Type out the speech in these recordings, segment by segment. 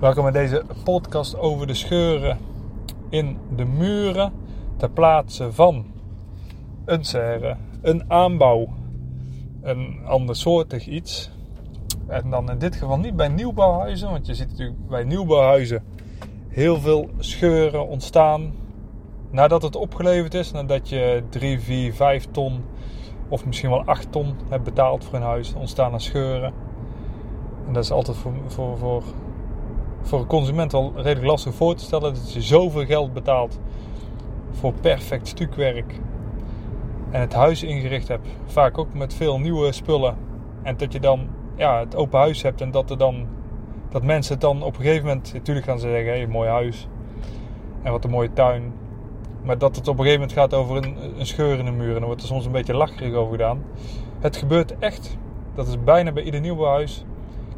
Welkom bij deze podcast over de scheuren in de muren ter plaatse van een serre, een aanbouw, een andersoortig iets. En dan in dit geval niet bij nieuwbouwhuizen, want je ziet natuurlijk bij nieuwbouwhuizen heel veel scheuren ontstaan nadat het opgeleverd is. Nadat je 3, 4, 5 ton of misschien wel 8 ton hebt betaald voor een huis, ontstaan er scheuren. En dat is altijd voor, voor, voor, voor een consument wel redelijk lastig voor te stellen dat je zoveel geld betaalt voor perfect stukwerk. En het huis ingericht hebt, vaak ook met veel nieuwe spullen. En dat je dan ja, het open huis hebt en dat er dan dat mensen het dan op een gegeven moment, natuurlijk gaan ze zeggen, hey, mooi huis. En wat een mooie tuin. Maar dat het op een gegeven moment gaat over een, een scheur in de muur. En dan wordt er soms een beetje lacherig over gedaan. Het gebeurt echt. Dat is bijna bij ieder nieuwbouwhuis.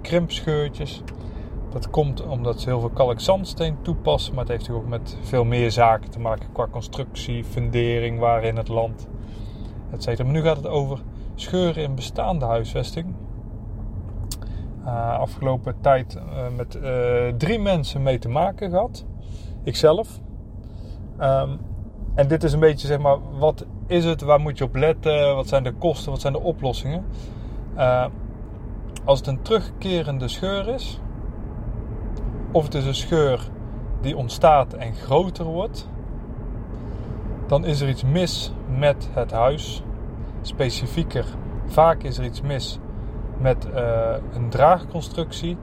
Krimpscheurtjes. Dat komt omdat ze heel veel kalkzandsteen toepassen. Maar het heeft ook met veel meer zaken te maken. Qua constructie, fundering, waar in het land. Etc. Maar nu gaat het over scheuren in bestaande huisvesting. Uh, afgelopen tijd uh, met uh, drie mensen mee te maken gehad. Ikzelf. Um, en dit is een beetje zeg maar, wat is het, waar moet je op letten, wat zijn de kosten, wat zijn de oplossingen. als het een terugkerende scheur is, of het is een scheur die ontstaat en groter wordt, dan is er iets mis met het huis. Specifieker, vaak is er iets mis met uh, een draagconstructie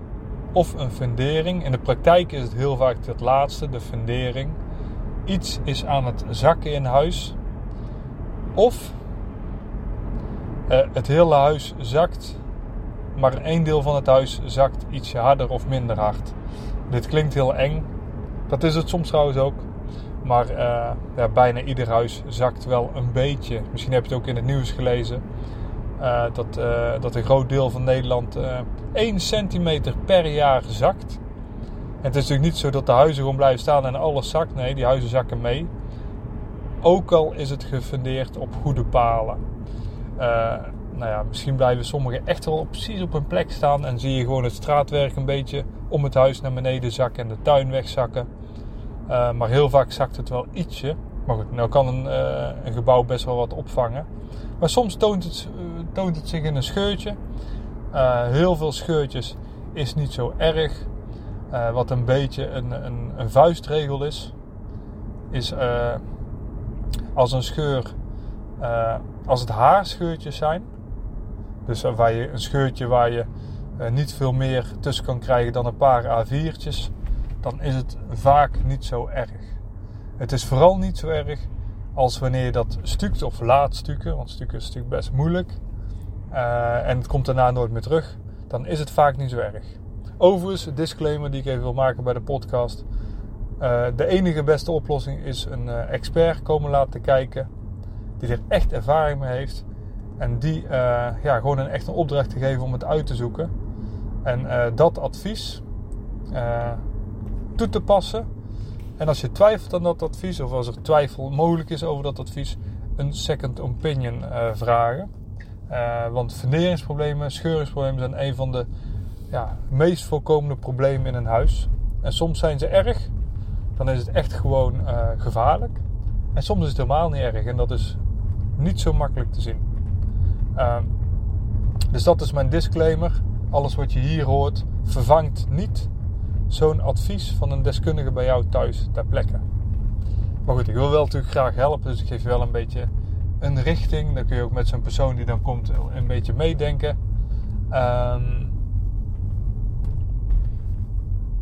of een fundering. In de praktijk is het heel vaak het laatste, de fundering. Iets is aan het zakken in huis. Of uh, het hele huis zakt, maar één deel van het huis zakt ietsje harder of minder hard. Dit klinkt heel eng. Dat is het soms trouwens ook. Maar ja, bijna ieder huis zakt wel een beetje. Misschien heb je het ook in het nieuws gelezen uh, dat, uh, dat een groot deel van Nederland uh, 1 centimeter per jaar zakt. En het is natuurlijk niet zo dat de huizen gewoon blijven staan en alles zakt. Nee, die huizen zakken mee. Ook al is het gefundeerd op goede palen. nou ja, misschien blijven sommigen echt wel precies op hun plek staan. En zie je gewoon het straatwerk een beetje om het huis naar beneden zakken en de tuin wegzakken. maar heel vaak zakt het wel ietsje. Maar goed, nou kan een, een gebouw best wel wat opvangen. Maar soms toont het, toont het zich in een scheurtje. Heel veel scheurtjes is niet zo erg. Wat een beetje een, een, een, vuistregel is, is als een scheur, als het haarscheurtjes zijn, dus waar je, een scheurtje waar je niet veel meer tussen kan krijgen dan een paar A4'tjes, dan is het vaak niet zo erg. Het is vooral niet zo erg als wanneer je dat stukt of laat stukken, want stukken is natuurlijk best moeilijk. Uh, en het komt daarna nooit meer terug, dan is het vaak niet zo erg. Overigens, disclaimer die ik even wil maken bij de podcast. Uh, de enige beste oplossing is een expert komen laten kijken. Die er echt ervaring mee heeft. En die ja, gewoon een echt een opdracht te geven om het uit te zoeken. En dat advies toe te passen. En als je twijfelt aan dat advies, of als er twijfel mogelijk is over dat advies, een second opinion vragen. Uh, want funderingsproblemen, scheuringsproblemen zijn een van de ja, meest voorkomende problemen in een huis. En soms zijn ze erg, dan is het echt gewoon gevaarlijk. En soms is het helemaal niet erg en dat is niet zo makkelijk te zien. Uh, dus dat is mijn disclaimer. Alles wat je hier hoort vervangt niet zo'n advies van een deskundige bij jou thuis ter plekke. Maar goed, ik wil wel natuurlijk graag helpen, dus ik geef je wel een beetje een richting. Dan kun je ook met zo'n persoon die dan komt een beetje meedenken. Um,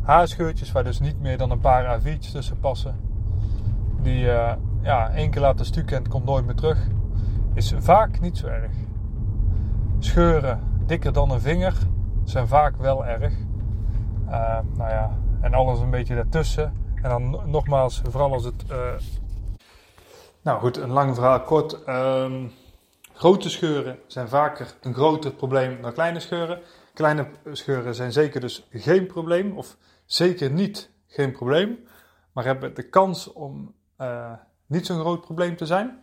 haarscheurtjes waar dus niet meer dan een paar A4'tjes tussen passen. Die uh, ja, één keer laten stukken en komt nooit meer terug. Is vaak niet zo erg. Scheuren dikker dan een vinger zijn vaak wel erg. Uh, nou ja, en alles een beetje daartussen. En dan nogmaals, vooral als het. Uh... Nou goed, een lang verhaal kort. Um, grote scheuren zijn vaker een groter probleem dan kleine scheuren. Kleine scheuren zijn zeker dus geen probleem, of zeker niet geen probleem, maar hebben de kans om uh, niet zo'n groot probleem te zijn.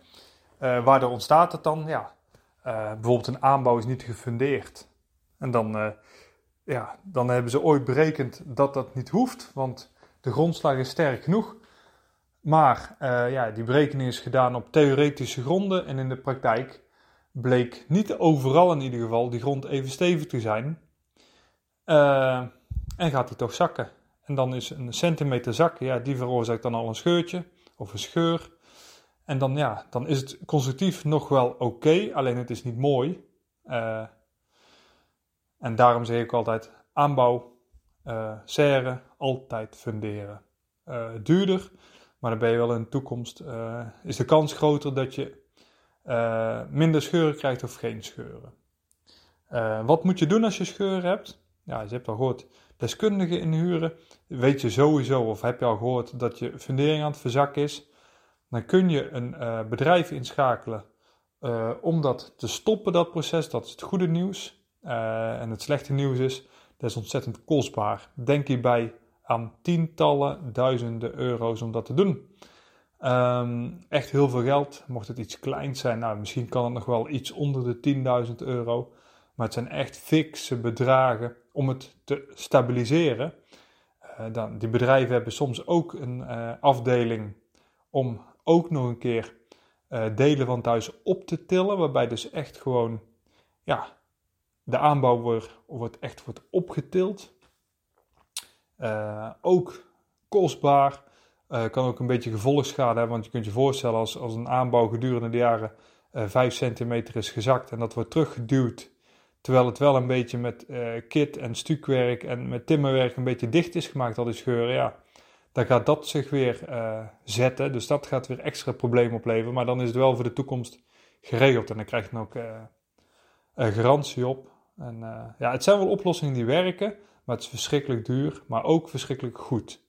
Uh, waardoor ontstaat het dan? Ja, bijvoorbeeld een aanbouw is niet gefundeerd. En dan, ja, dan hebben ze ooit berekend dat dat niet hoeft, want de grondslag is sterk genoeg. Maar uh, ja, die berekening is gedaan op theoretische gronden en in de praktijk bleek niet overal in ieder geval die grond even stevig te zijn. Uh, en gaat die toch zakken. En dan is een centimeter zakken, ja, die veroorzaakt dan al een scheurtje of een scheur. En dan, ja, dan is het constructief nog wel oké, alleen het is niet mooi. En daarom zeg ik altijd aanbouw uh, serre, altijd funderen. Uh, duurder, maar dan ben je wel in de toekomst, uh, is de kans groter dat je minder scheuren krijgt of geen scheuren. wat moet je doen als je scheuren hebt? Ja, je hebt al gehoord, deskundigen inhuren. Weet je sowieso, of heb je al gehoord, dat je fundering aan het verzakken is. Dan kun je een bedrijf inschakelen om dat te stoppen, dat proces. Dat is het goede nieuws. En het slechte nieuws is dat is ontzettend kostbaar. Denk hierbij aan tientallen duizenden euro's om dat te doen. Um, echt heel veel geld. Mocht het iets kleins zijn, nou, misschien kan het nog wel iets onder de 10.000 euro. Maar het zijn echt fikse bedragen om het te stabiliseren. Uh, dan, die bedrijven hebben soms ook een uh, afdeling om ook nog een keer delen van thuis op te tillen. Waarbij dus echt gewoon ja, de aanbouw wordt, echt wordt opgetild. Uh, ook kostbaar. Uh, kan ook een beetje gevolgschade hebben, want je kunt je voorstellen als, als een aanbouw gedurende de jaren uh, eh, 5 centimeter is gezakt en dat wordt teruggeduwd. Terwijl het wel een beetje met kit en stukwerk en met timmerwerk een beetje dicht is gemaakt, al die scheuren. Ja, dan gaat dat zich weer zetten. Dus dat gaat weer extra problemen opleveren. Maar dan is het wel voor de toekomst geregeld. En dan krijg je dan ook garantie op. En uh, ja, het zijn wel oplossingen die werken, maar het is verschrikkelijk duur, maar ook verschrikkelijk goed.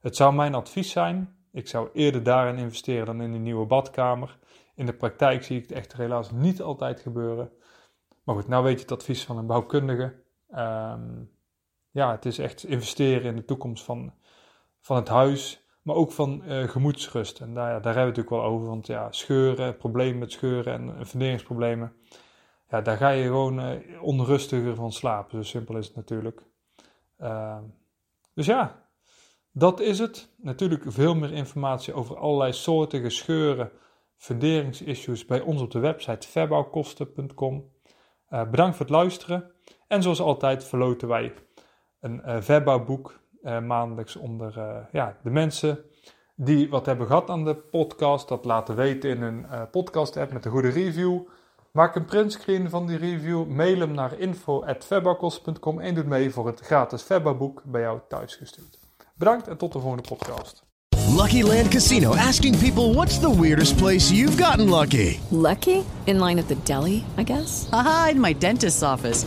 Het zou mijn advies zijn, ik zou eerder daarin investeren dan in een nieuwe badkamer. In de praktijk zie ik het echt helaas niet altijd gebeuren. Maar goed, nou weet je het advies van een bouwkundige. Um, ja, het is echt investeren in de toekomst van, van het huis, maar ook van uh, gemoedsrust. En daar, daar hebben we het natuurlijk wel over, want ja, scheuren, problemen met scheuren en funderingsproblemen daar ga je gewoon uh, onrustiger van slapen. Zo simpel is het natuurlijk. Uh, dus ja, dat is het. Natuurlijk veel meer informatie over allerlei soorten scheuren, funderingsissues bij ons op de website verbouwkosten.com. Eh, bedankt voor het luisteren. En zoals altijd verloten wij een uh, verbouwboek maandelijks onder ja, de mensen die wat hebben gehad aan de podcast. Dat laten weten in een podcast app met een goede review Maak een printscreen van die review, mail hem naar info.febakos.com en doe mee voor het gratis Febba-boek bij jou thuisgestuurd. Bedankt en tot de volgende podcast. Lucky Land Casino asking people what's the weirdest place you've gotten lucky? Lucky? In line at the deli, I guess? Aha, in my dentist's office.